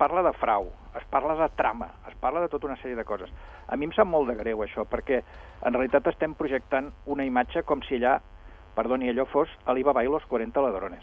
parla de frau, es parla de trama, es parla de tota una sèrie de coses. A mi em sap molt de greu això, perquè en realitat estem projectant una imatge com si allà, perdoni, allò fos Alibaba i los 40 ladrones.